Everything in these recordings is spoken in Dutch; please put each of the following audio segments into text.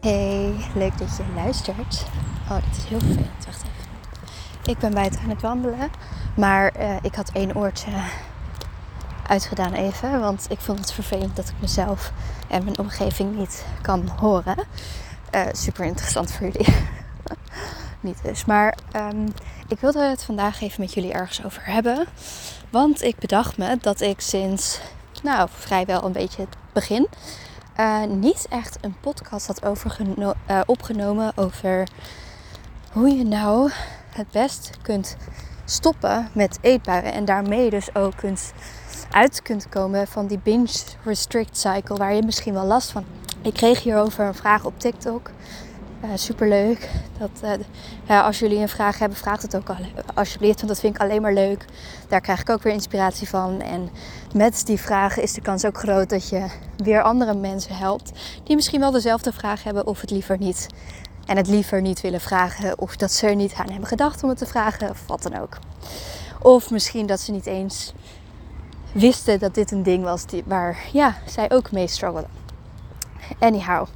Hey, leuk dat je luistert. Oh, dit is heel vervelend. Wacht even. Ik ben buiten aan het wandelen, maar eh, ik had één oortje uitgedaan even, want ik vond het vervelend dat ik mezelf en mijn omgeving niet kan horen. Eh, super interessant voor jullie. Niet dus. Maar ehm, ik wilde het vandaag even met jullie ergens over hebben. Want ik bedacht me dat ik sinds, nou, vrijwel een beetje het begin, eh, niet echt een podcast had overgeno- eh, opgenomen over hoe je nou het best kunt stoppen met eetbuien. En daarmee dus ook kunt uit kunt komen van die binge restrict cycle waar je misschien wel last van. Ik kreeg hierover een vraag op TikTok. Uh, superleuk. Dat, eh, ja, als jullie een vraag hebben, vraag het ook alle- alsjeblieft. Want dat vind ik alleen maar leuk. Daar krijg ik ook weer inspiratie van. En met die vragen is de kans ook groot dat je weer andere mensen helpt. Die misschien wel dezelfde vraag hebben of het liever niet. En het liever niet willen vragen. Of dat ze er niet aan hebben gedacht om het te vragen. Of wat dan ook. Of misschien dat ze niet eens wisten dat dit een ding was die, waar ja, zij ook mee struggelden. Anyhow,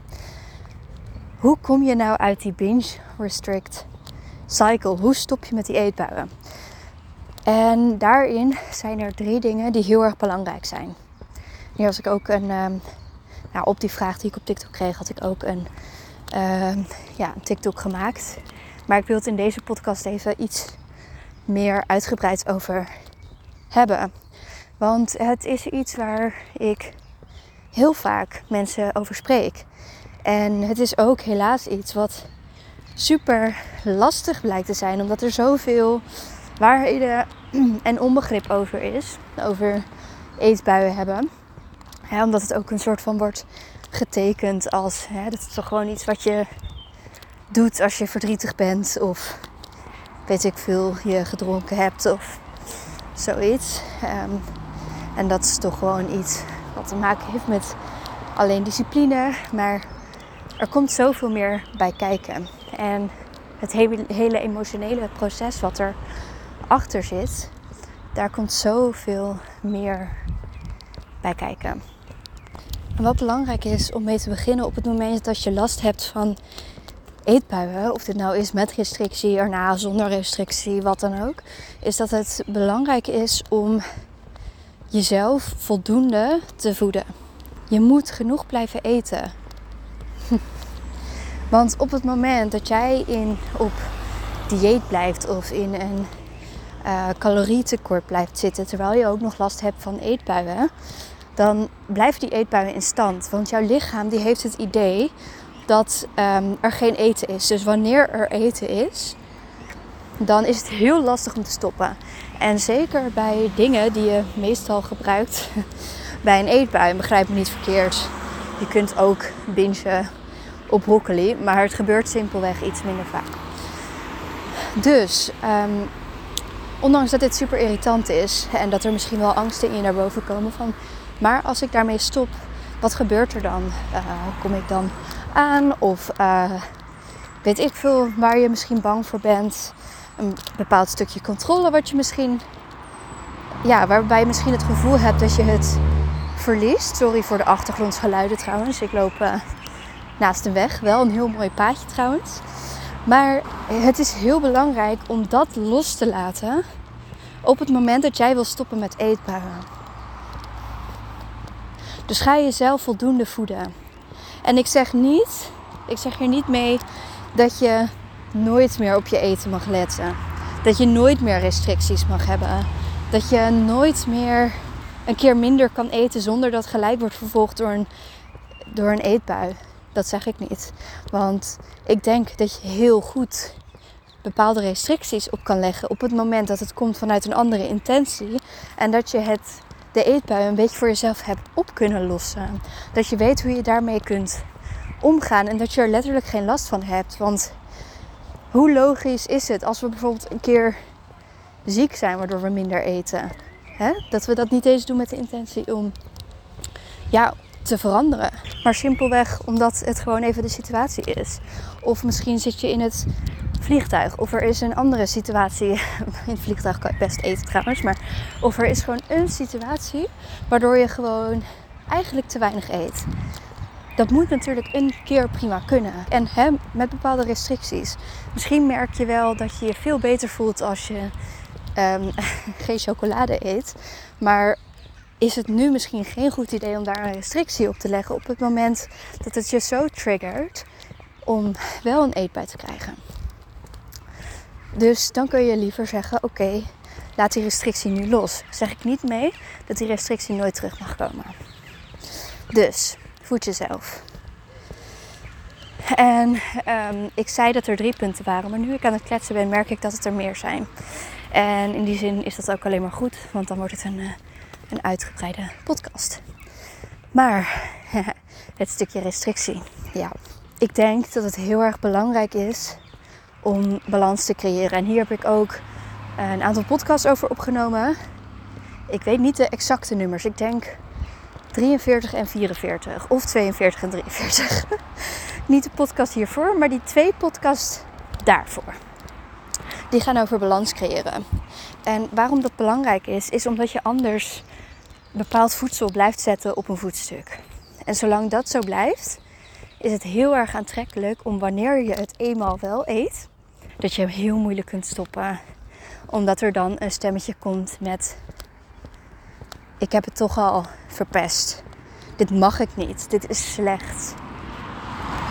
hoe kom je nou uit die binge restrict cycle? Hoe stop je met die eetbuien? En daarin zijn er drie dingen die heel erg belangrijk zijn. Hier was ik ook een, ehm, nou, op die vraag die ik op TikTok kreeg, had ik ook een, ehm, ja, een TikTok gemaakt. Maar ik wil het in deze podcast even iets meer uitgebreid over hebben. Want het is iets waar ik heel vaak mensen over spreek. En het is ook helaas iets wat super lastig blijkt te zijn, omdat er zoveel waarheden en onbegrip over is. Over eetbuien hebben. Omdat het ook een soort van wordt getekend als hè, dat is toch gewoon iets wat je doet als je verdrietig bent of weet ik veel, je gedronken hebt of zoiets. Ehm, en dat is toch gewoon iets wat te maken heeft met alleen discipline. Maar er komt zoveel meer bij kijken. En het hele, emotionele proces wat er achter zit, daar komt zoveel meer bij kijken. En wat belangrijk is om mee te beginnen op het moment dat je last hebt van eetbuien, of dit nou is met restrictie, erna zonder restrictie, wat dan ook, is dat het belangrijk is om jezelf voldoende te voeden. Je moet genoeg blijven eten. Want op het moment dat jij in, op dieet blijft of in een uh, calorietekort blijft zitten, terwijl je ook nog last hebt van eetbuien, dan blijft die eetbuien in stand. Want jouw lichaam die heeft het idee dat um, er geen eten is. Dus wanneer er eten is, dan is het heel lastig om te stoppen. En zeker bij dingen die je meestal gebruikt bij een eetbui. Begrijp me niet verkeerd. Je kunt ook bingen op broccoli, maar het gebeurt simpelweg iets minder vaak. Dus, um, ondanks dat dit super irritant is en dat er misschien wel angsten in je naar boven komen van, maar als ik daarmee stop, wat gebeurt er dan? Uh, kom ik dan aan of uh, weet ik veel waar je misschien bang voor bent? Een bepaald stukje controle wat je misschien, ja, waarbij je misschien het gevoel hebt dat je het verliest. Sorry voor de achtergrondgeluiden trouwens. Ik loop uh, naast een weg. Wel een heel mooi paadje trouwens. Maar het is heel belangrijk om dat los te laten op het moment dat jij wil stoppen met eetbuien. Dus ga jezelf voldoende voeden. En ik zeg niet, ik zeg hier niet mee dat je nooit meer op je eten mag letten. Dat je nooit meer restricties mag hebben. Dat je nooit meer een keer minder kan eten zonder dat gelijk wordt vervolgd door een, door een eetbui. Dat zeg ik niet. Want ik denk dat je heel goed bepaalde restricties op kan leggen op het moment dat het komt vanuit een andere intentie. En dat je het, de eetbui een beetje voor jezelf hebt op kunnen lossen. Dat je weet hoe je daarmee kunt omgaan en dat je er letterlijk geen last van hebt. Want hoe logisch is het als we bijvoorbeeld een keer ziek zijn waardoor we minder eten? Hè? Dat we dat niet eens doen met de intentie om ja, te veranderen. Maar simpelweg omdat het gewoon even de situatie is. Of misschien zit je in het vliegtuig. Of er is een andere situatie. In het vliegtuig kan je best eten trouwens. Maar of er is gewoon een situatie waardoor je gewoon eigenlijk te weinig eet. Dat moet natuurlijk een keer prima kunnen. En hè, met bepaalde restricties. Misschien merk je wel dat je je veel beter voelt als je ehm, geen chocolade eet. Maar is het nu misschien geen goed idee om daar een restrictie op te leggen op het moment dat het je zo triggert om wel een eetbui te krijgen. Dus dan kun je liever zeggen: Oké, laat die restrictie nu los. Zeg ik niet mee dat die restrictie nooit terug mag komen. Dus voed jezelf. En ehm, ik zei dat er drie punten waren, maar nu ik aan het kletsen ben, merk ik dat het er meer zijn. En in die zin is dat ook alleen maar goed, want dan wordt het een, eh, een uitgebreide podcast. Maar het stukje restrictie. Ja, ik denk dat het heel erg belangrijk is om balans te creëren. En hier heb ik ook een aantal podcasts over opgenomen. Ik weet niet de exacte nummers. Ik denk 43 en 44 of 42 en 43. niet de podcast hiervoor, maar die twee podcasts daarvoor. Die gaan over balans creëren. En waarom dat belangrijk is, is omdat je anders bepaald voedsel blijft zetten op een voetstuk. En zolang dat zo blijft, is het heel erg aantrekkelijk om wanneer je het eenmaal wel eet, dat je hem heel moeilijk kunt stoppen. Omdat er dan een stemmetje komt met: Ik heb het toch al verpest. Dit mag ik niet. Dit is slecht.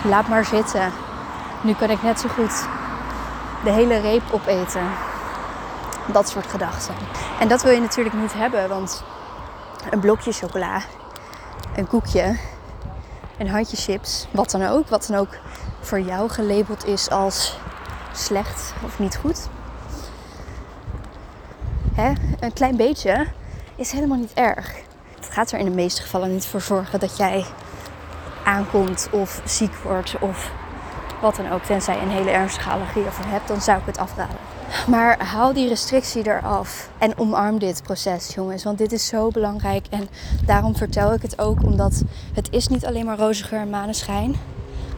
Laat maar zitten. Nu kan ik net zo goed de hele reep opeten. Dat soort gedachten. En dat wil je natuurlijk niet hebben, want een blokje chocola, een koekje, een handje chips, wat dan ook, wat dan ook voor jou gelabeld is als slecht of niet goed. Hè? Een klein beetje is helemaal niet erg. Het gaat er in de meeste gevallen niet voor zorgen dat jij aankomt of ziek wordt of wat dan ook. Tenzij je een hele ernstige allergie ervan hebt, dan zou ik het afraden. Maar haal die restrictie eraf en omarm dit proces, jongens. Want dit is zo belangrijk. En daarom vertel ik het ook, omdat het is niet alleen maar roze geur en maneschijn.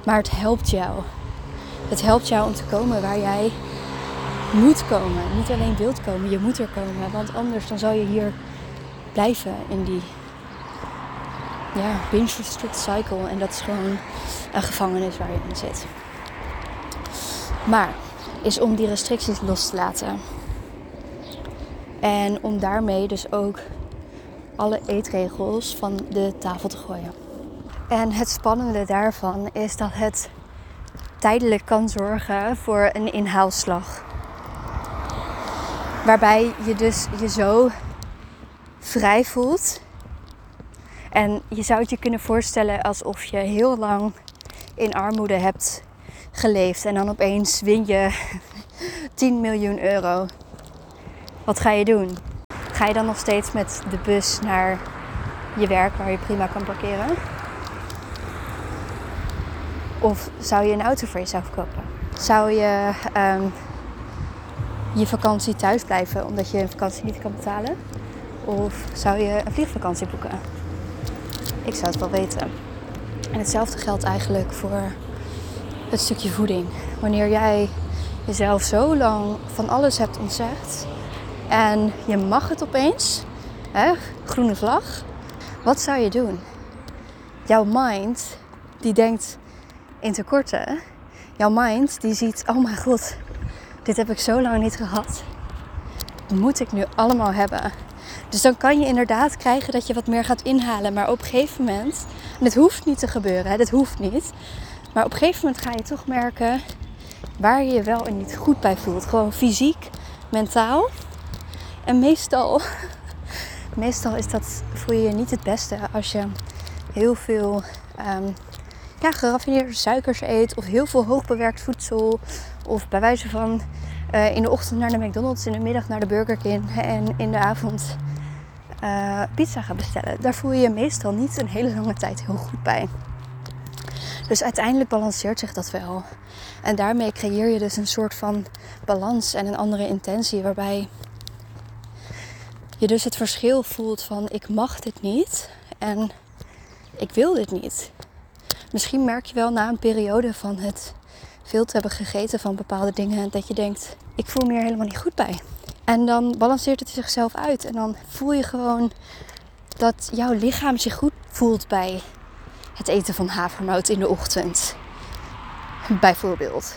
Maar het helpt jou. Het helpt jou om te komen waar jij moet komen. Niet alleen wilt komen, je moet er komen. Want anders dan zal je hier blijven in die ja, binge restrict cycle. En dat is gewoon een gevangenis waar je in zit. Maar is om die restricties los te laten. En om daarmee dus ook alle eetregels van de tafel te gooien. En het spannende daarvan is dat het tijdelijk kan zorgen voor een inhaalslag. Waarbij je dus je zo vrij voelt. En je zou het je kunnen voorstellen alsof je heel lang in armoede hebt geleefd en dan opeens win je 10 miljoen euro. Wat ga je doen? Ga je dan nog steeds met de bus naar je werk waar je prima kan parkeren? Of zou je een auto voor jezelf kopen? Zou je ehm, je vakantie thuis blijven omdat je een vakantie niet kan betalen? Of zou je een vliegvakantie boeken? Ik zou het wel weten. En hetzelfde geldt eigenlijk voor het stukje voeding. Wanneer jij jezelf zo lang van alles hebt ontzegd en je mag het opeens, hè, groene vlag, wat zou je doen? Jouw mind die denkt in tekorten. Jouw mind die ziet, oh mijn god, dit heb ik zo lang niet gehad. Moet ik nu allemaal hebben? Dus dan kan je inderdaad krijgen dat je wat meer gaat inhalen. Maar op een gegeven moment, en het hoeft niet te gebeuren, hè, dit hoeft niet. Maar op een gegeven moment ga je toch merken waar je je wel en niet goed bij voelt. Gewoon fysiek, mentaal. En meestal, meestal is dat, voel je je niet het beste als je heel veel um, ja, geraffineerde suikers eet. Of heel veel hoogbewerkt voedsel. Of bij wijze van uh, in de ochtend naar de McDonald's, in de middag naar de Burger King. En in de avond uh, pizza gaat bestellen. Daar voel je je meestal niet een hele lange tijd heel goed bij. Dus uiteindelijk balanceert zich dat wel. En daarmee creëer je dus een soort van balans en een andere intentie waarbij je dus het verschil voelt van ik mag dit niet en ik wil dit niet. misschien merk je wel na een periode van het veel te hebben gegeten van bepaalde dingen dat je denkt, ik voel me hier helemaal niet goed bij. En dan balanceert het zichzelf uit en dan voel je gewoon dat jouw lichaam zich goed voelt bij het eten van havermout in de ochtend. Bijvoorbeeld.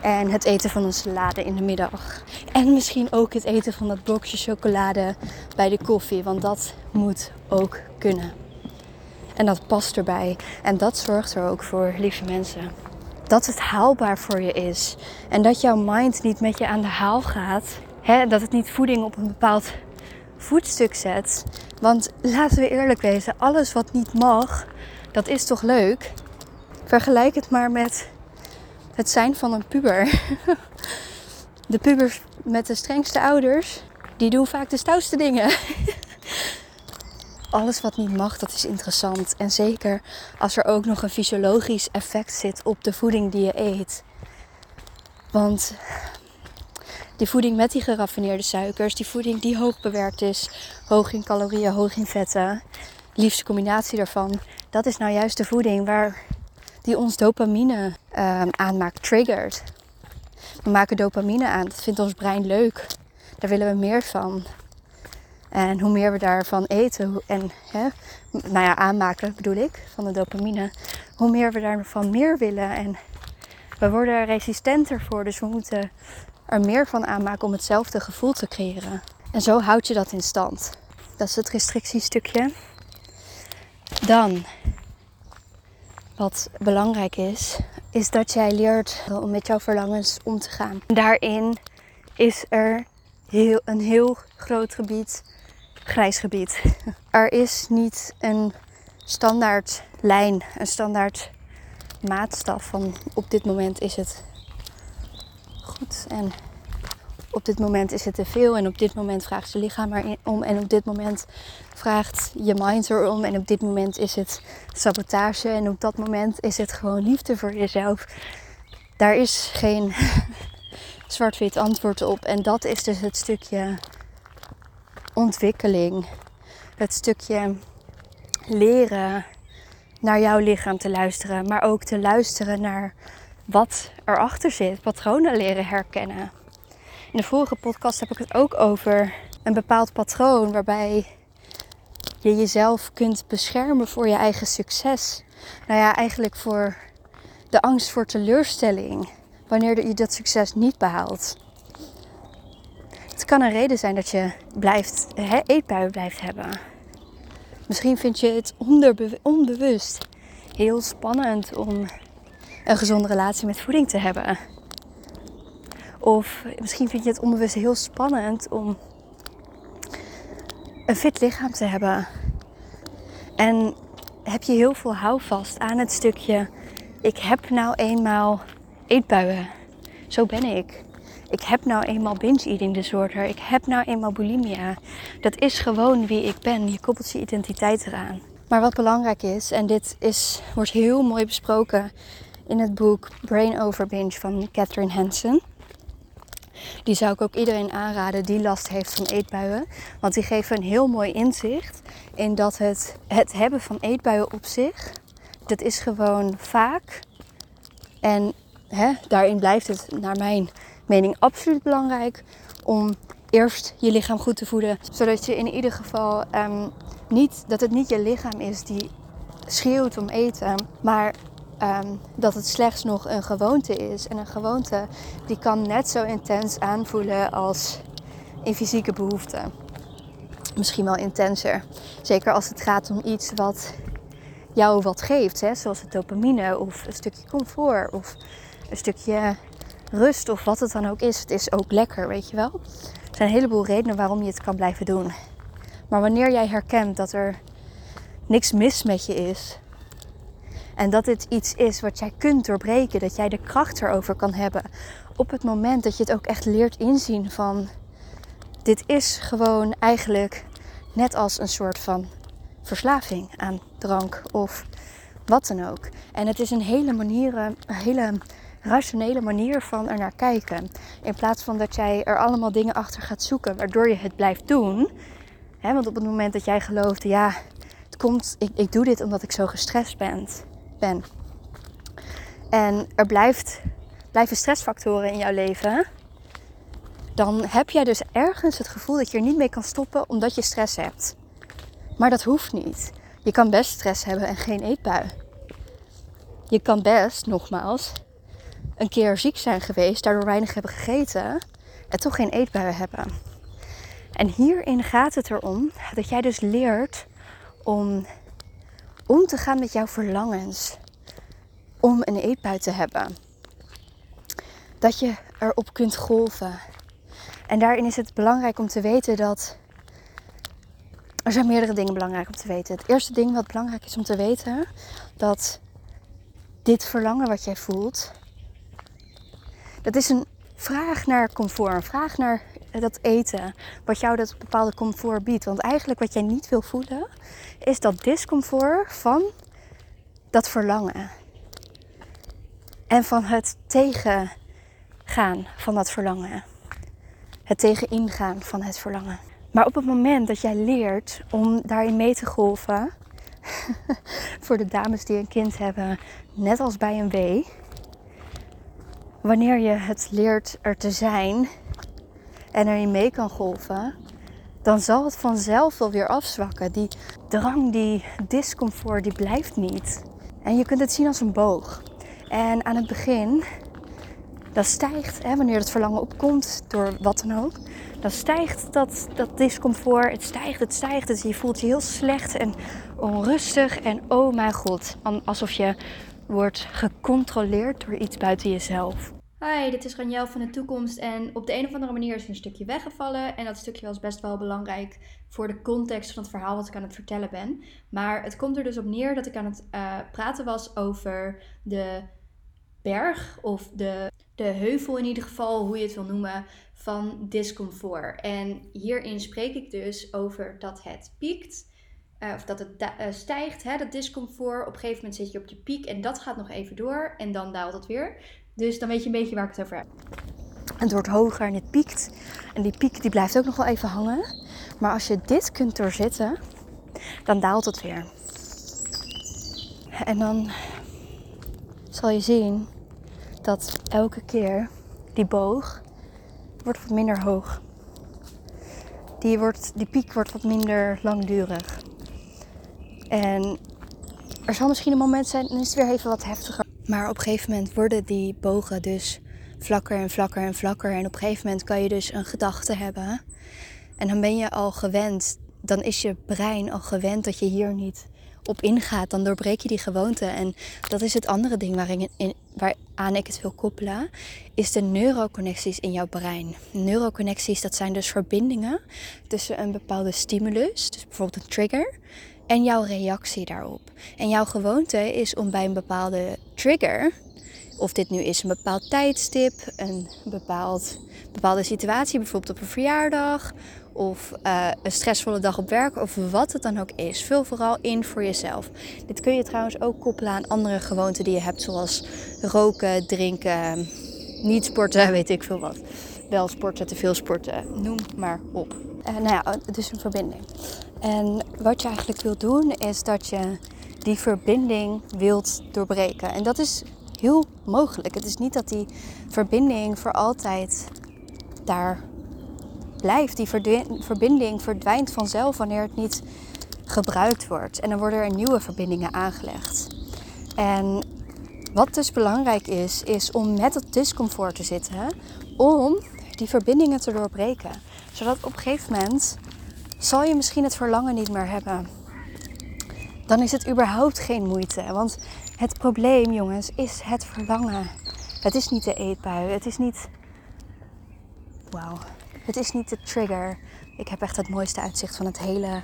En het eten van een salade in de middag. En misschien ook het eten van dat blokje chocolade bij de koffie. Want dat moet ook kunnen. En dat past erbij. En dat zorgt er ook voor, lieve mensen. Dat het haalbaar voor je is. En dat jouw mind niet met je aan de haal gaat. Hè? Dat het niet voeding op een bepaald voetstuk zet. Want laten we eerlijk wezen, alles wat niet mag, dat is toch leuk? Vergelijk het maar met het zijn van een puber. De pubers met de strengste ouders, die doen vaak de stoutste dingen. Alles wat niet mag, dat is interessant. En zeker als er ook nog een fysiologisch effect zit op de voeding die je eet. Want die voeding met die geraffineerde suikers, die voeding die hoog bewerkt is, hoog in calorieën, hoog in vetten, liefste combinatie daarvan, dat is nou juist de voeding waar die ons dopamine ehm, aanmaakt, triggert. We maken dopamine aan, dat vindt ons brein leuk. Daar willen we meer van. En hoe meer we daarvan eten en hè, nou ja, aanmaken bedoel ik, van de dopamine, hoe meer we daarvan meer willen. En we worden er resistenter voor, dus we moeten er meer van aanmaken om hetzelfde gevoel te creëren. En zo houd je dat in stand. Dat is het restrictiestukje. Dan, wat belangrijk is, is dat jij leert om met jouw verlangens om te gaan. Daarin is er heel, een heel groot gebied, grijs gebied. Er is niet een standaard lijn, een standaard maatstaf van op dit moment is het goed en op dit moment is het te veel en op dit moment vraagt je lichaam erom en op dit moment vraagt je mind erom en op dit moment is het sabotage en op dat moment is het gewoon liefde voor jezelf. Daar is geen zwart-wit antwoord op en dat is dus het stukje ontwikkeling, het stukje leren naar jouw lichaam te luisteren, maar ook te luisteren naar wat erachter zit, patronen leren herkennen. In de vorige podcast heb ik het ook over een bepaald patroon waarbij je jezelf kunt beschermen voor je eigen succes. Nou ja, eigenlijk voor de angst voor teleurstelling wanneer je dat succes niet behaalt. Het kan een reden zijn dat je blijft, hè, eetbuien blijft hebben. Misschien vind je het onbewust heel spannend om een gezonde relatie met voeding te hebben. Of misschien vind je het onbewust heel spannend om een fit lichaam te hebben. En heb je heel veel houvast aan het stukje: ik heb nou eenmaal eetbuien. Zo ben ik. Ik heb nou eenmaal binge-eating disorder. Ik heb nou eenmaal bulimia. Dat is gewoon wie ik ben. Je koppelt je identiteit eraan. Maar wat belangrijk is, en dit is, wordt heel mooi besproken in het boek Brain Over Binge van Catherine Hansen. Die zou ik ook iedereen aanraden die last heeft van eetbuien. Want die geven een heel mooi inzicht in dat het, het hebben van eetbuien op zich, dat is gewoon vaak. En hè, daarin blijft het naar mijn mening absoluut belangrijk om eerst je lichaam goed te voeden. Zodat je in ieder geval ehm, niet, dat het niet je lichaam is die schreeuwt om eten, maar ehm, dat het slechts nog een gewoonte is. En een gewoonte die kan net zo intens aanvoelen als een fysieke behoefte. Misschien wel intenser. Zeker als het gaat om iets wat jou wat geeft, hè? zoals het dopamine of een stukje comfort of een stukje rust of wat het dan ook is. Het is ook lekker, weet je wel. Er zijn een heleboel redenen waarom je het kan blijven doen. Maar wanneer jij herkent dat er niks mis met je is, en dat dit iets is wat jij kunt doorbreken, dat jij de kracht erover kan hebben. Op het moment dat je het ook echt leert inzien van dit is gewoon eigenlijk net als een soort van verslaving aan drank of wat dan ook. En het is een hele manier, een hele rationele manier van er naar kijken. In plaats van dat jij er allemaal dingen achter gaat zoeken waardoor je het blijft doen. Hè, want op het moment dat jij gelooft, ja, het komt, ik, ik doe dit omdat ik zo gestrest ben ben. En er blijft, blijven stressfactoren in jouw leven. Dan heb jij dus ergens het gevoel dat je er niet mee kan stoppen omdat je stress hebt. Maar dat hoeft niet. Je kan best stress hebben en geen eetbui. Je kan best, nogmaals, een keer ziek zijn geweest, daardoor weinig hebben gegeten en toch geen eetbui hebben. En hierin gaat het erom dat jij dus leert om om te gaan met jouw verlangens om een eetbui te hebben. Dat je erop kunt golven. En daarin is het belangrijk om te weten dat. Er zijn meerdere dingen belangrijk om te weten. Het eerste ding wat belangrijk is om te weten, dat dit verlangen wat jij voelt, dat is een vraag naar comfort, een vraag naar dat eten, wat jou dat bepaalde comfort biedt. Want eigenlijk wat jij niet wil voelen, is dat discomfort van dat verlangen. En van het tegengaan van dat verlangen. Het tegeningaan van het verlangen. Maar op het moment dat jij leert om daarin mee te golven, voor de dames die een kind hebben, net als bij een W, wanneer je het leert er te zijn en erin mee kan golven, dan zal het vanzelf wel weer afzwakken. Die drang, die discomfort, die blijft niet. En je kunt het zien als een boog. En aan het begin, dat stijgt, hè, wanneer het verlangen opkomt, door wat dan ook, dan stijgt dat, dat discomfort. Het stijgt, het stijgt. Het, je voelt je heel slecht en onrustig. En oh mijn god, alsof je wordt gecontroleerd door iets buiten jezelf. Hi, dit is Ranjel van de toekomst en op de een of andere manier is een stukje weggevallen en dat stukje was best wel belangrijk voor de context van het verhaal wat ik aan het vertellen ben. Maar het komt er dus op neer dat ik aan het uh, praten was over de berg of de, de heuvel in ieder geval, hoe je het wil noemen, van discomfort. En hierin spreek ik dus over dat het piekt. Uh, of dat het uh, stijgt, hè, dat discomfort. Op een gegeven moment zit je op je piek en dat gaat nog even door en dan daalt het weer. Dus dan weet je een beetje waar ik het over heb. Het wordt hoger en het piekt. En die piek die blijft ook nog wel even hangen. Maar als je dit kunt doorzitten, dan daalt het weer. En dan zal je zien dat elke keer die boog wordt wat minder hoog. Die, wordt, die piek wordt wat minder langdurig. En er zal misschien een moment zijn, dan is het weer even wat heftiger. Maar op een gegeven moment worden die bogen dus vlakker en vlakker en vlakker. En op een gegeven moment kan je dus een gedachte hebben. En dan ben je al gewend, dan is je brein al gewend dat je hier niet op ingaat. Dan doorbreek je die gewoonte. En dat is het andere ding waarin, in, waaraan ik het wil koppelen, is de neuroconnecties in jouw brein. Neuroconnecties, dat zijn dus verbindingen tussen een bepaalde stimulus, dus bijvoorbeeld een trigger, en jouw reactie daarop. En jouw gewoonte is om bij een bepaalde trigger, of dit nu is een bepaald tijdstip, een bepaald, bepaalde situatie, bijvoorbeeld op een verjaardag of uh, een stressvolle dag op werk of wat het dan ook is. Vul vooral in voor jezelf. Dit kun je trouwens ook koppelen aan andere gewoonten die je hebt, zoals roken, drinken, niet sporten, weet ik veel wat. Wel sporten, te veel sporten, noem maar op. Uh, nou ja, het is een verbinding. En wat je eigenlijk wilt doen is dat je die verbinding wilt doorbreken. En dat is heel mogelijk. Het is niet dat die verbinding voor altijd daar blijft. Die verbinding verdwijnt vanzelf wanneer het niet gebruikt wordt. En dan worden er nieuwe verbindingen aangelegd. En wat dus belangrijk is, is om met het discomfort te zitten, om die verbindingen te doorbreken. Zodat op een gegeven moment zal je misschien het verlangen niet meer hebben. Dan is het überhaupt geen moeite. Want het probleem, jongens, is het verlangen. Het is niet de eetbui. Het is niet. Wauw. Het is niet de trigger. Ik heb echt het mooiste uitzicht van het hele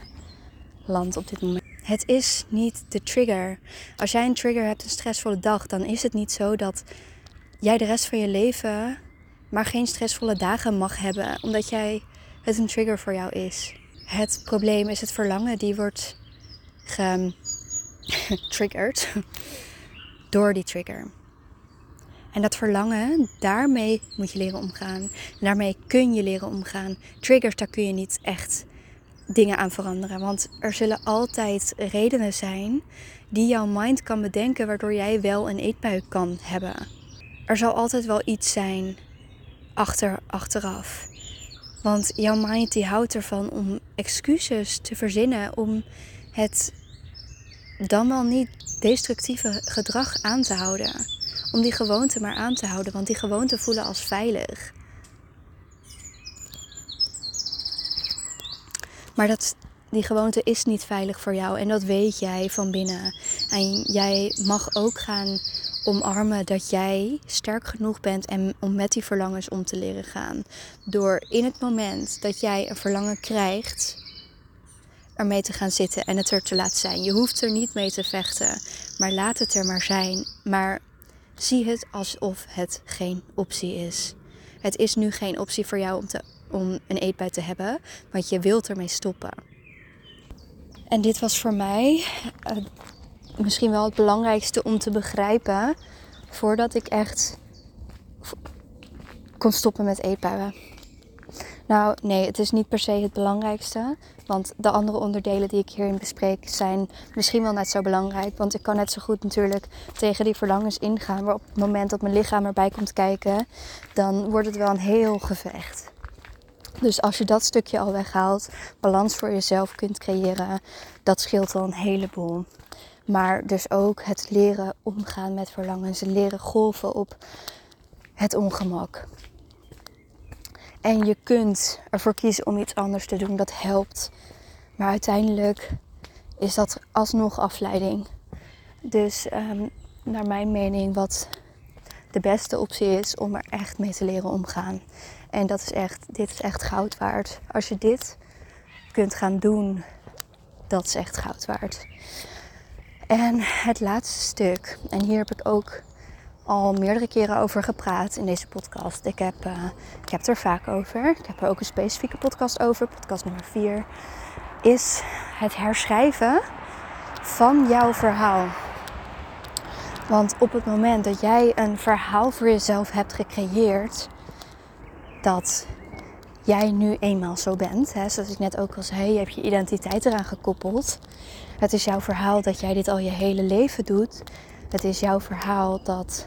land op dit moment. Het is niet de trigger. Als jij een trigger hebt, een stressvolle dag, dan is het niet zo dat jij de rest van je leven maar geen stressvolle dagen mag hebben, omdat jij het een trigger voor jou is. Het probleem is het verlangen die wordt getriggerd door die trigger. En dat verlangen, daarmee moet je leren omgaan. daarmee kun je leren omgaan. Triggers, daar kun je niet echt dingen aan veranderen. Want er zullen altijd redenen zijn die jouw mind kan bedenken waardoor jij wel een eetbui kan hebben. Er zal altijd wel iets zijn achter, achteraf. Want jouw mind die houdt ervan om excuses te verzinnen om het dan wel niet destructieve gedrag aan te houden. Om die gewoonte maar aan te houden, want die gewoonten voelen als veilig. Maar dat, die gewoonte is niet veilig voor jou en dat weet jij van binnen. En jij mag ook gaan omarmen dat jij sterk genoeg bent en om met die verlangens om te leren gaan. Door in het moment dat jij een verlangen krijgt, ermee te gaan zitten en het er te laten zijn. Je hoeft er niet mee te vechten, maar laat het er maar zijn. Maar zie het alsof het geen optie is. Het is nu geen optie voor jou om, te, om een eetbui te hebben, want je wilt ermee stoppen. En dit was voor mij uh, misschien wel het belangrijkste om te begrijpen voordat ik echt kon stoppen met eetbuien. Nou, nee, het is niet per se het belangrijkste. Want de andere onderdelen die ik hierin bespreek zijn misschien wel net zo belangrijk. Want ik kan net zo goed natuurlijk tegen die verlangens ingaan. Maar op het moment dat mijn lichaam erbij komt kijken, dan wordt het wel een heel gevecht. Dus als je dat stukje al weghaalt, balans voor jezelf kunt creëren, dat scheelt al een heleboel. Maar dus ook het leren omgaan met verlangens, leren golven op het ongemak. En je kunt ervoor kiezen om iets anders te doen, dat helpt. Maar uiteindelijk is dat alsnog afleiding. Dus um, naar mijn mening, wat de beste optie is om er echt mee te leren omgaan. En dat is echt, dit is echt goud waard. Als je dit kunt gaan doen, dat is echt goud waard. En het laatste stuk, en hier heb ik ook al meerdere keren over gepraat in deze podcast. Ik heb, uh, ik heb het er vaak over. Ik heb er ook een specifieke podcast over, podcast nummer 4. Is het herschrijven van jouw verhaal. Want op het moment dat jij een verhaal voor jezelf hebt gecreëerd, dat jij nu eenmaal zo bent, hè, zoals ik net ook al zei, je hebt je identiteit eraan gekoppeld. Het is jouw verhaal dat jij dit al je hele leven doet. Het is jouw verhaal dat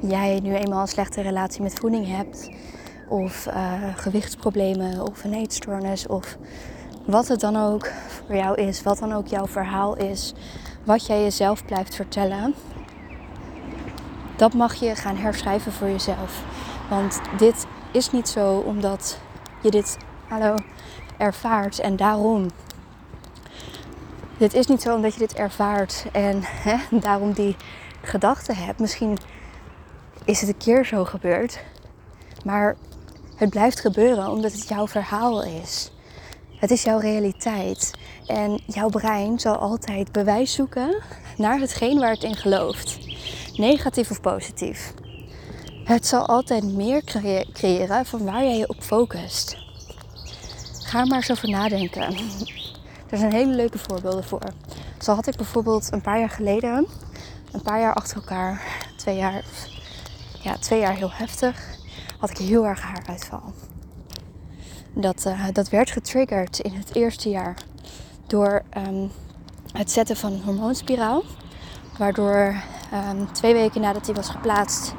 jij nu eenmaal een slechte relatie met voeding hebt, of uh, gewichtsproblemen, of een eetstoornis, of wat het dan ook voor jou is, wat dan ook jouw verhaal is, wat jij jezelf blijft vertellen, dat mag je gaan herschrijven voor jezelf. Want dit is niet zo omdat je dit hallo, ervaart en daarom. Dit is niet zo omdat je dit ervaart en hè, daarom die gedachten hebt. Misschien is het een keer zo gebeurd, maar het blijft gebeuren omdat het jouw verhaal is. Het is jouw realiteit. En jouw brein zal altijd bewijs zoeken naar hetgeen waar het in gelooft. Negatief of positief. Het zal altijd meer creëren van waar jij je op focust. Ga maar eens over nadenken. Er zijn hele leuke voorbeelden voor. Zo had ik bijvoorbeeld een paar jaar geleden, een paar jaar achter elkaar, twee jaar, ja, twee jaar heel heftig, had ik heel erg haaruitval. Dat, uh, dat werd getriggerd in het eerste jaar door um, het zetten van een hormoonspiraal. Waardoor um, twee weken nadat die was geplaatst,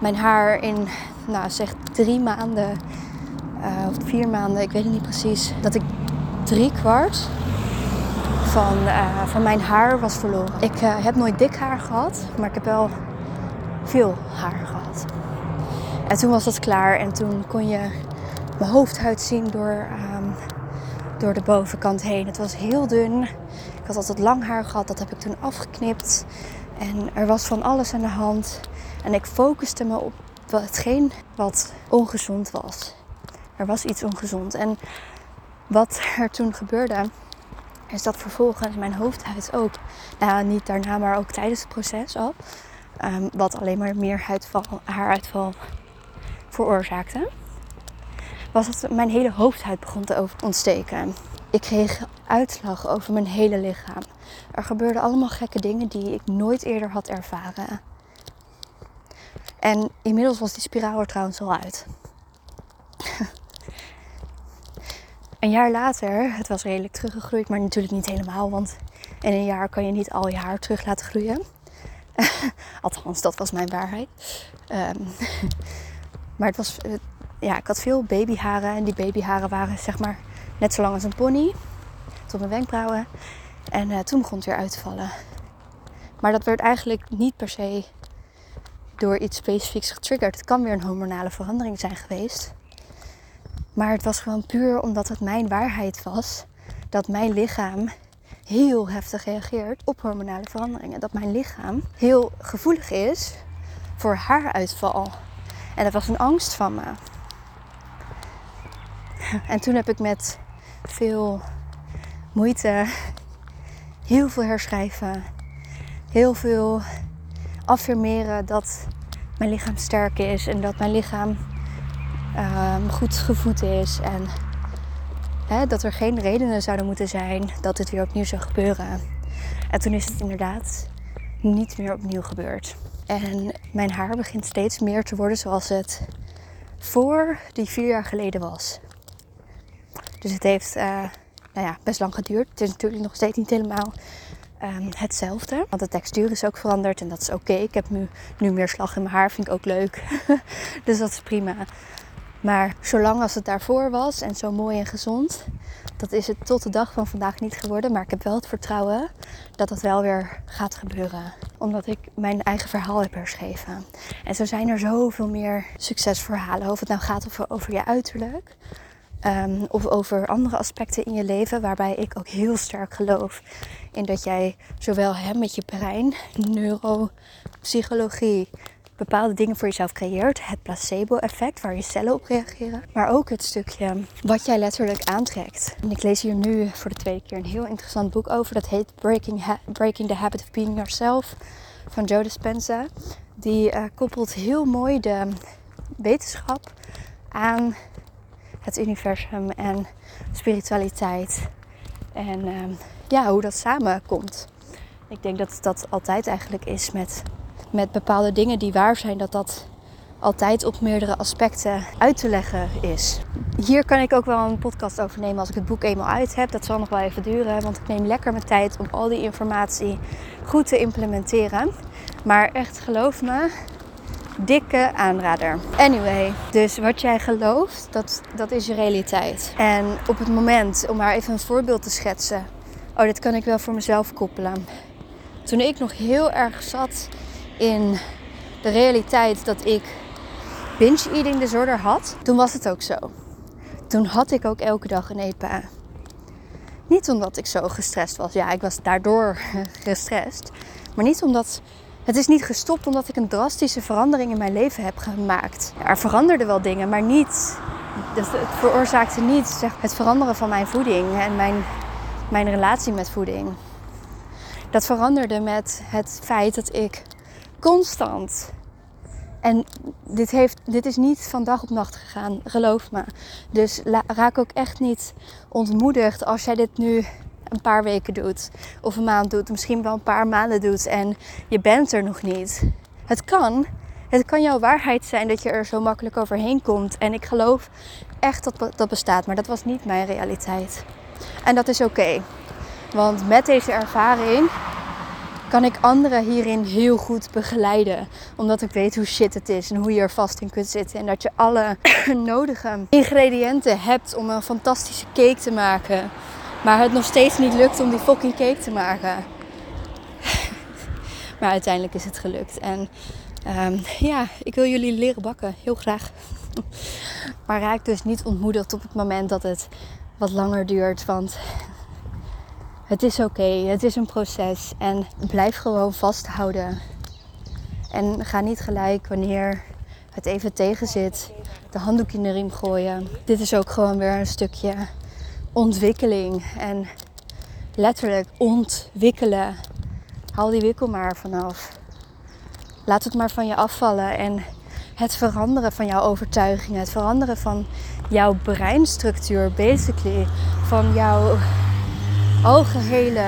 mijn haar in, nou zeg drie maanden uh, of vier maanden, ik weet het niet precies, dat ik drie kwart van, uh, van mijn haar was verloren. Ik uh, heb nooit dik haar gehad, maar ik heb wel veel haar gehad. En toen was dat klaar en toen kon je mijn hoofdhuid zien door, um, door de bovenkant heen. Het was heel dun. Ik had altijd lang haar gehad, dat heb ik toen afgeknipt. En er was van alles aan de hand. En ik focuste me op hetgeen wat ongezond was. Er was iets ongezond. En wat er toen gebeurde, is dat vervolgens mijn hoofdhuid ook, nou niet daarna, maar ook tijdens het proces al, um, wat alleen maar meer huidval, haaruitval veroorzaakte, was dat mijn hele hoofdhuid begon te ontsteken. Ik kreeg uitslag over mijn hele lichaam. Er gebeurden allemaal gekke dingen die ik nooit eerder had ervaren. En inmiddels was die spiraal er trouwens al uit. Een jaar later, het was redelijk teruggegroeid, maar natuurlijk niet helemaal, want in een jaar kan je niet al je haar terug laten groeien. Althans, dat was mijn waarheid. Ehm, maar het was, eh, ja, ik had veel babyharen en die babyharen waren zeg maar net zo lang als een pony, tot mijn wenkbrauwen. En eh, toen begon het weer uit te vallen. Maar dat werd eigenlijk niet per se door iets specifieks getriggerd. Het kan weer een hormonale verandering zijn geweest. Maar het was gewoon puur omdat het mijn waarheid was dat mijn lichaam heel heftig reageert op hormonale veranderingen. Dat mijn lichaam heel gevoelig is voor haaruitval. En dat was een angst van me. En toen heb ik met veel moeite, heel veel herschrijven, heel veel affirmeren dat mijn lichaam sterk is en dat mijn lichaam ehm, goed gevoed is en hè, dat er geen redenen zouden moeten zijn dat dit weer opnieuw zou gebeuren. En toen is het inderdaad niet meer opnieuw gebeurd. En mijn haar begint steeds meer te worden zoals het voor die vier jaar geleden was. Dus het heeft eh, nou ja, best lang geduurd. Het is natuurlijk nog steeds niet helemaal ehm, hetzelfde. Want de textuur is ook veranderd en dat is oké. Ik heb nu, nu meer slag in mijn haar, vind ik ook leuk. dus dat is prima. Maar zolang als het daarvoor was en zo mooi en gezond, dat is het tot de dag van vandaag niet geworden. Maar ik heb wel het vertrouwen dat dat wel weer gaat gebeuren. Omdat ik mijn eigen verhaal heb herschreven. En zo zijn er zoveel meer succesverhalen. Of het nou gaat over, over je uiterlijk. ehm, of over andere aspecten in je leven. Waarbij ik ook heel sterk geloof in dat jij zowel hè, met je brein, neuropsychologie, bepaalde dingen voor jezelf creëert. Het placebo-effect, waar je cellen op reageren. Maar ook het stukje wat jij letterlijk aantrekt. En ik lees hier nu voor de tweede keer een heel interessant boek over. Dat heet Breaking, Breaking the Habit of Being Yourself van Joe Dispenza. Die eh, koppelt heel mooi de wetenschap aan het universum en spiritualiteit. En ehm, ja, hoe dat samenkomt. Ik denk dat dat altijd eigenlijk is met met bepaalde dingen die waar zijn, dat dat altijd op meerdere aspecten uit te leggen is. Hier kan ik ook wel een podcast over nemen als ik het boek eenmaal uit heb. Dat zal nog wel even duren, want ik neem lekker mijn tijd om al die informatie goed te implementeren. Maar echt geloof me, dikke aanrader. Anyway, dus wat jij gelooft, dat, dat is je realiteit. En op het moment, om maar even een voorbeeld te schetsen. Oh, dit kan ik wel voor mezelf koppelen. Toen ik nog heel erg zat in de realiteit dat ik binge-eating disorder had, toen was het ook zo. Toen had ik ook elke dag een EPA. Niet omdat ik zo gestrest was. Ja, ik was daardoor gestrest. Maar niet omdat... Het is niet gestopt omdat ik een drastische verandering in mijn leven heb gemaakt. Er veranderden wel dingen, maar niet... dus Het veroorzaakte niet het veranderen van mijn voeding en mijn, mijn relatie met voeding. Dat veranderde met het feit dat ik constant. En dit, heeft, dit is niet van dag op nacht gegaan, geloof me. Dus raak ook echt niet ontmoedigd als jij dit nu een paar weken doet. Of een maand doet, misschien wel een paar maanden doet en je bent er nog niet. Het kan. Het kan jouw waarheid zijn dat je er zo makkelijk overheen komt. En ik geloof echt dat dat bestaat, maar dat was niet mijn realiteit. En dat is oké. Want met deze ervaring kan ik anderen hierin heel goed begeleiden. Omdat ik weet hoe shit het is en hoe je er vast in kunt zitten. En dat je alle nodige ingrediënten hebt om een fantastische cake te maken. Maar het nog steeds niet lukt om die fucking cake te maken. maar uiteindelijk is het gelukt. En ehm, ja, ik wil jullie leren bakken. Heel graag. maar raak dus niet ontmoedigd op het moment dat het wat langer duurt. Want het is oké, het is een proces en blijf gewoon vasthouden. En ga niet gelijk wanneer het even tegen zit, de handdoek in de riem gooien. Dit is ook gewoon weer een stukje ontwikkeling en letterlijk ontwikkelen. Haal die wikkel maar vanaf. Laat het maar van je afvallen en het veranderen van jouw overtuigingen, het veranderen van jouw breinstructuur, basically, van jouw algehele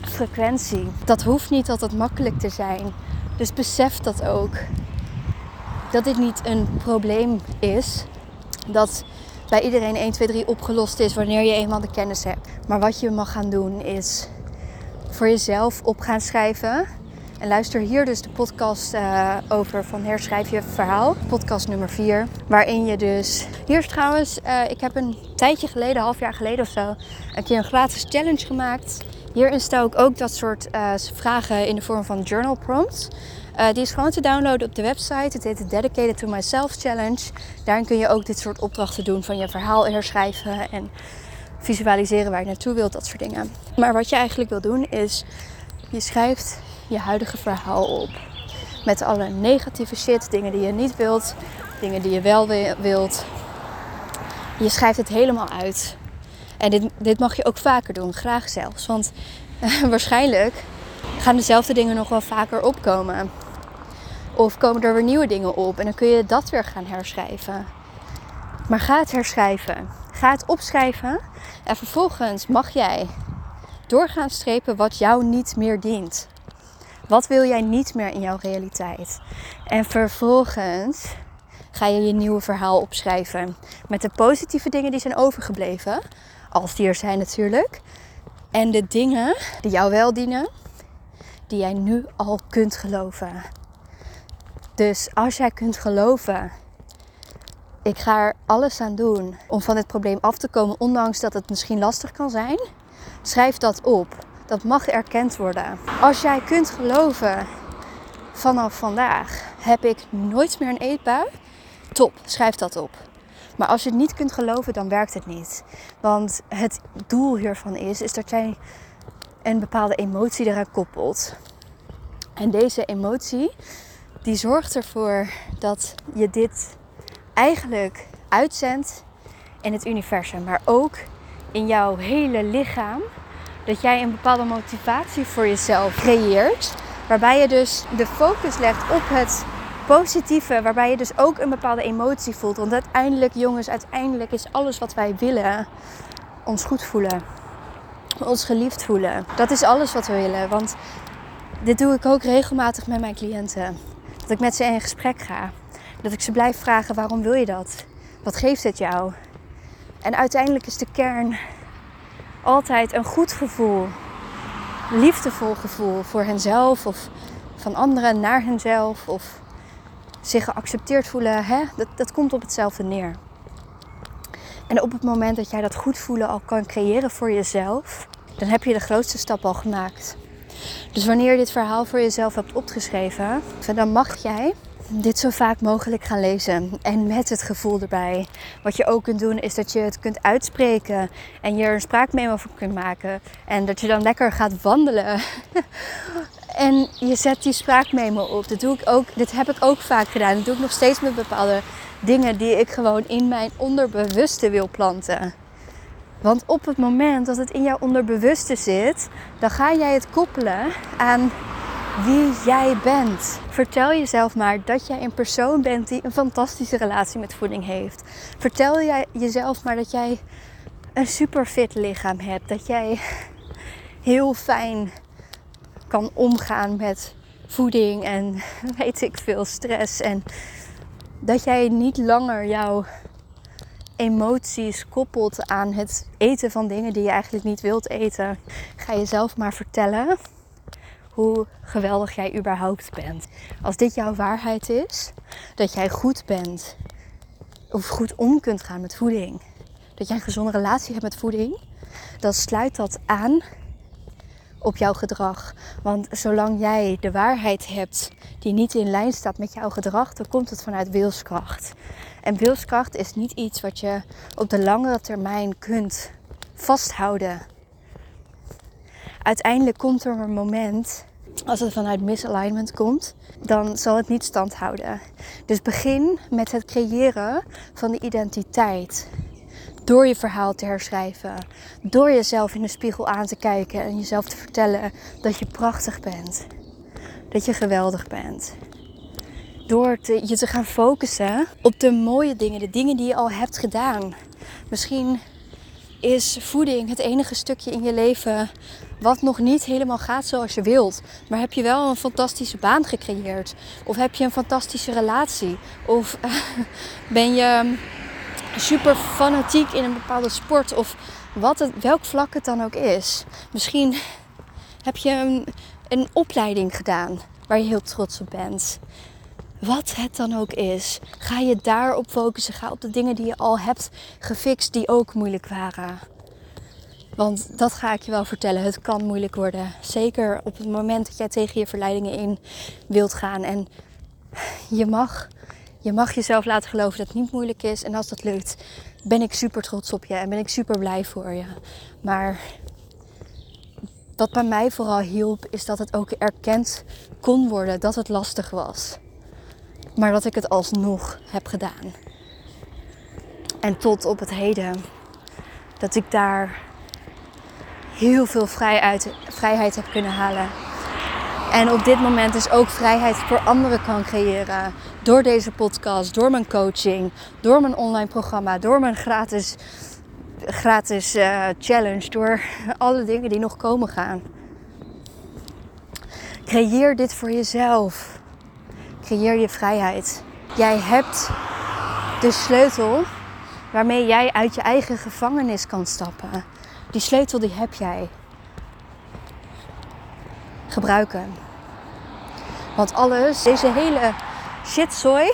frequentie. Dat hoeft niet altijd makkelijk te zijn. Dus besef dat ook. Dat dit niet een probleem is. Dat bij iedereen 1, 2, 3 opgelost is wanneer je eenmaal de kennis hebt. Maar wat je mag gaan doen is voor jezelf op gaan schrijven. En luister hier dus de podcast uh, over van herschrijf je verhaal. Podcast nummer 4. Waarin je dus... Hier is trouwens, uh, ik heb een tijdje geleden, een half jaar geleden of zo... een keer een gratis challenge gemaakt. Hierin stel ik ook dat soort uh, vragen in de vorm van journal prompts. die is gewoon te downloaden op de website. Het heet de Dedicated to Myself Challenge. Daarin kun je ook dit soort opdrachten doen van je verhaal herschrijven... en visualiseren waar je naartoe wilt, dat soort dingen. Maar wat je eigenlijk wil doen is... Je schrijft je huidige verhaal op. Met alle negatieve shit, dingen die je niet wilt, dingen die je wel wilt. Je schrijft het helemaal uit. En dit, dit mag je ook vaker doen, graag zelfs. Want waarschijnlijk gaan dezelfde dingen nog wel vaker opkomen. Of komen er weer nieuwe dingen op en dan kun je dat weer gaan herschrijven. Maar ga het herschrijven. Ga het opschrijven. En vervolgens mag jij doorgaan strepen wat jou niet meer dient. Wat wil jij niet meer in jouw realiteit? En vervolgens ga je je nieuwe verhaal opschrijven. Met de positieve dingen die zijn overgebleven. Als die er zijn natuurlijk. En de dingen die jou wel dienen. Die jij nu al kunt geloven. Dus als jij kunt geloven. Ik ga er alles aan doen om van dit probleem af te komen. Ondanks dat het misschien lastig kan zijn. Schrijf dat op. Dat mag erkend worden. Als jij kunt geloven, vanaf vandaag heb ik nooit meer een eetbui. Top, schrijf dat op. Maar als je het niet kunt geloven, dan werkt het niet. Want het doel hiervan is, is dat jij een bepaalde emotie eraan koppelt. En deze emotie, die zorgt ervoor dat je dit eigenlijk uitzendt in het universum. Maar ook in jouw hele lichaam dat jij een bepaalde motivatie voor jezelf creëert. Waarbij je dus de focus legt op het positieve. Waarbij je dus ook een bepaalde emotie voelt. Want uiteindelijk, jongens, uiteindelijk is alles wat wij willen ons goed voelen. Ons geliefd voelen. Dat is alles wat we willen. Want dit doe ik ook regelmatig met mijn cliënten. Dat ik met ze in gesprek ga. Dat ik ze blijf vragen: waarom wil je dat? Wat geeft het jou? En uiteindelijk is de kern altijd een goed gevoel, liefdevol gevoel voor henzelf of van anderen naar henzelf of zich geaccepteerd voelen, hè? Dat, dat komt op hetzelfde neer. En op het moment dat jij dat goed voelen al kan creëren voor jezelf, dan heb je de grootste stap al gemaakt. Dus wanneer je dit verhaal voor jezelf hebt opgeschreven, dan mag jij dit zo vaak mogelijk gaan lezen. En met het gevoel erbij. Wat je ook kunt doen is dat je het kunt uitspreken. En je er een spraakmemo van kunt maken. En dat je dan lekker gaat wandelen. en je zet die spraakmemo op. Dat doe ik ook, dit heb ik ook vaak gedaan. Dat doe ik nog steeds met bepaalde dingen die ik gewoon in mijn onderbewuste wil planten. Want op het moment dat het in jouw onderbewuste zit, dan ga jij het koppelen aan wie jij bent. Vertel jezelf maar dat jij een persoon bent die een fantastische relatie met voeding heeft. Vertel jij jezelf maar dat jij een super fit lichaam hebt. Dat jij heel fijn kan omgaan met voeding en weet ik veel stress. En dat jij niet langer jouw emoties koppelt aan het eten van dingen die je eigenlijk niet wilt eten. Ga jezelf maar vertellen hoe geweldig jij überhaupt bent. Als dit jouw waarheid is, dat jij goed bent of goed om kunt gaan met voeding, dat jij een gezonde relatie hebt met voeding, dan sluit dat aan op jouw gedrag. Want zolang jij de waarheid hebt die niet in lijn staat met jouw gedrag, dan komt het vanuit wilskracht. En wilskracht is niet iets wat je op de langere termijn kunt vasthouden. Uiteindelijk komt er een moment als het vanuit misalignment komt, dan zal het niet stand houden. Dus begin met het creëren van de identiteit. Door je verhaal te herschrijven. Door jezelf in de spiegel aan te kijken en jezelf te vertellen dat je prachtig bent. Dat je geweldig bent. Door te, je te gaan focussen op de mooie dingen, de dingen die je al hebt gedaan. Misschien is voeding het enige stukje in je leven wat nog niet helemaal gaat zoals je wilt. Maar heb je wel een fantastische baan gecreëerd? Of heb je een fantastische relatie? Of ben je super fanatiek in een bepaalde sport of wat het, welk vlak het dan ook is. Misschien heb je een, een opleiding gedaan waar je heel trots op bent. Wat het dan ook is, ga je daarop focussen. Ga op de dingen die je al hebt gefixt die ook moeilijk waren. Want dat ga ik je wel vertellen. Het kan moeilijk worden. Zeker op het moment dat jij tegen je verleidingen in wilt gaan. En je mag, je mag jezelf laten geloven dat het niet moeilijk is. En als dat lukt, ben ik super trots op je en ben ik super blij voor je. Maar wat bij mij vooral hielp, is dat het ook erkend kon worden dat het lastig was. Maar dat ik het alsnog heb gedaan. En tot op het heden. Dat ik daar heel veel vrijheid, vrijheid heb kunnen halen. En op dit moment dus ook vrijheid voor anderen kan creëren. Door deze podcast, door mijn coaching, door mijn online programma, door mijn gratis, gratis eh, challenge, door alle dingen die nog komen gaan. Creëer dit voor jezelf. Creëer je vrijheid. Jij hebt de sleutel waarmee jij uit je eigen gevangenis kan stappen. Die sleutel die heb jij. Gebruiken. Want alles, deze hele shitzooi,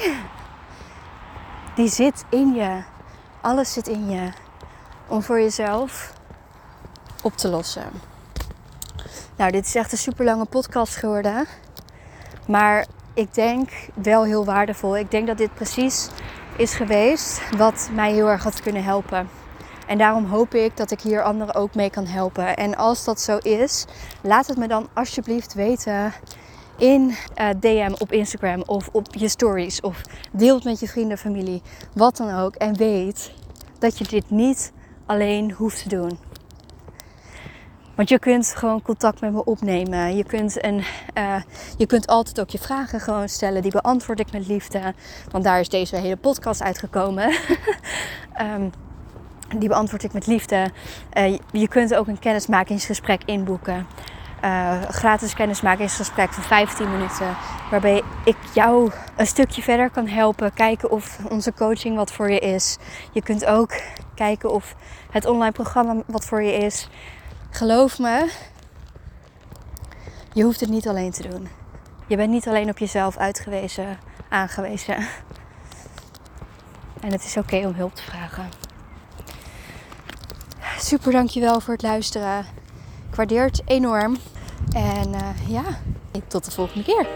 die zit in je. Alles zit in je. Om voor jezelf op te lossen. Nou, dit is echt een super lange podcast geworden. Maar ik denk wel heel waardevol. Ik denk dat dit precies is geweest wat mij heel erg had kunnen helpen. En daarom hoop ik dat ik hier anderen ook mee kan helpen. En als dat zo is, laat het me dan alsjeblieft weten in uh, DM op Instagram of op je stories. Of deel het met je vrienden, familie, wat dan ook. En weet dat je dit niet alleen hoeft te doen. Want je kunt gewoon contact met me opnemen. Je kunt, een, uh, je kunt altijd ook je vragen gewoon stellen. Die beantwoord ik met liefde. Want daar is deze hele podcast uitgekomen. um, die beantwoord ik met liefde. Uh, je kunt ook een kennismakingsgesprek inboeken. Uh, gratis kennismakingsgesprek van 15 minuten. Waarbij ik jou een stukje verder kan helpen. Kijken of onze coaching wat voor je is. Je kunt ook kijken of het online programma wat voor je is. Geloof me, je hoeft het niet alleen te doen. Je bent niet alleen op jezelf uitgewezen, aangewezen. En het is oké om hulp te vragen. Super dankjewel voor het luisteren. Ik waardeer het enorm. En uh, ja, tot de volgende keer.